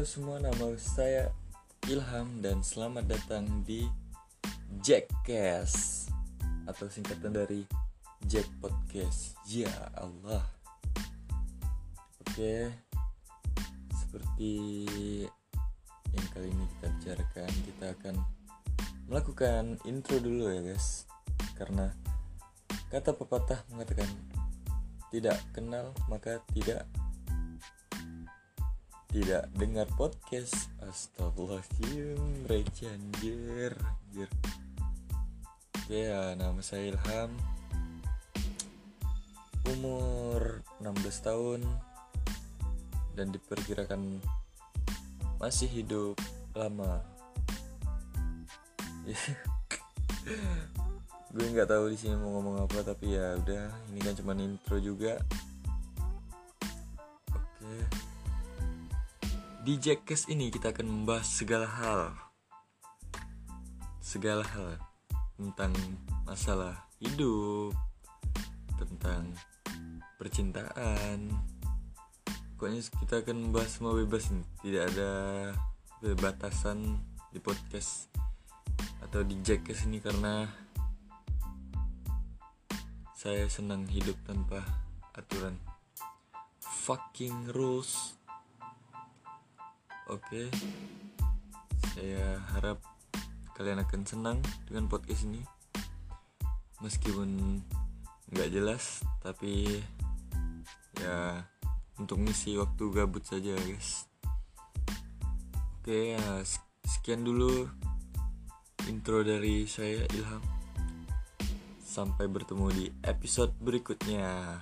Halo semua, nama saya Ilham dan selamat datang di Jackcast atau singkatan dari Jack Podcast. Ya Allah. Oke, seperti yang kali ini kita bicarakan, kita akan melakukan intro dulu ya guys, karena kata pepatah mengatakan tidak kenal maka tidak tidak dengar podcast. Astagfirullahaladzim Receh anjir Oke ya nama saya Ilham. Umur 16 tahun. Dan diperkirakan Masih hidup lama. Gue nggak tahu di sini mau ngomong apa tapi ya udah ini kan cuma intro juga di Jackcast ini kita akan membahas segala hal. Segala hal. Tentang masalah hidup. Tentang percintaan. Pokoknya kita akan membahas semua bebas nih Tidak ada batasan di podcast Atau di Jackcast ini karena Saya senang hidup tanpa aturan. Fucking rules Oke, saya harap kalian akan senang dengan podcast ini. Meskipun nggak jelas, tapi ya untuk ngisi waktu gabut saja, guys. Oke, ya, sekian dulu intro dari saya Ilham. Sampai bertemu di episode berikutnya.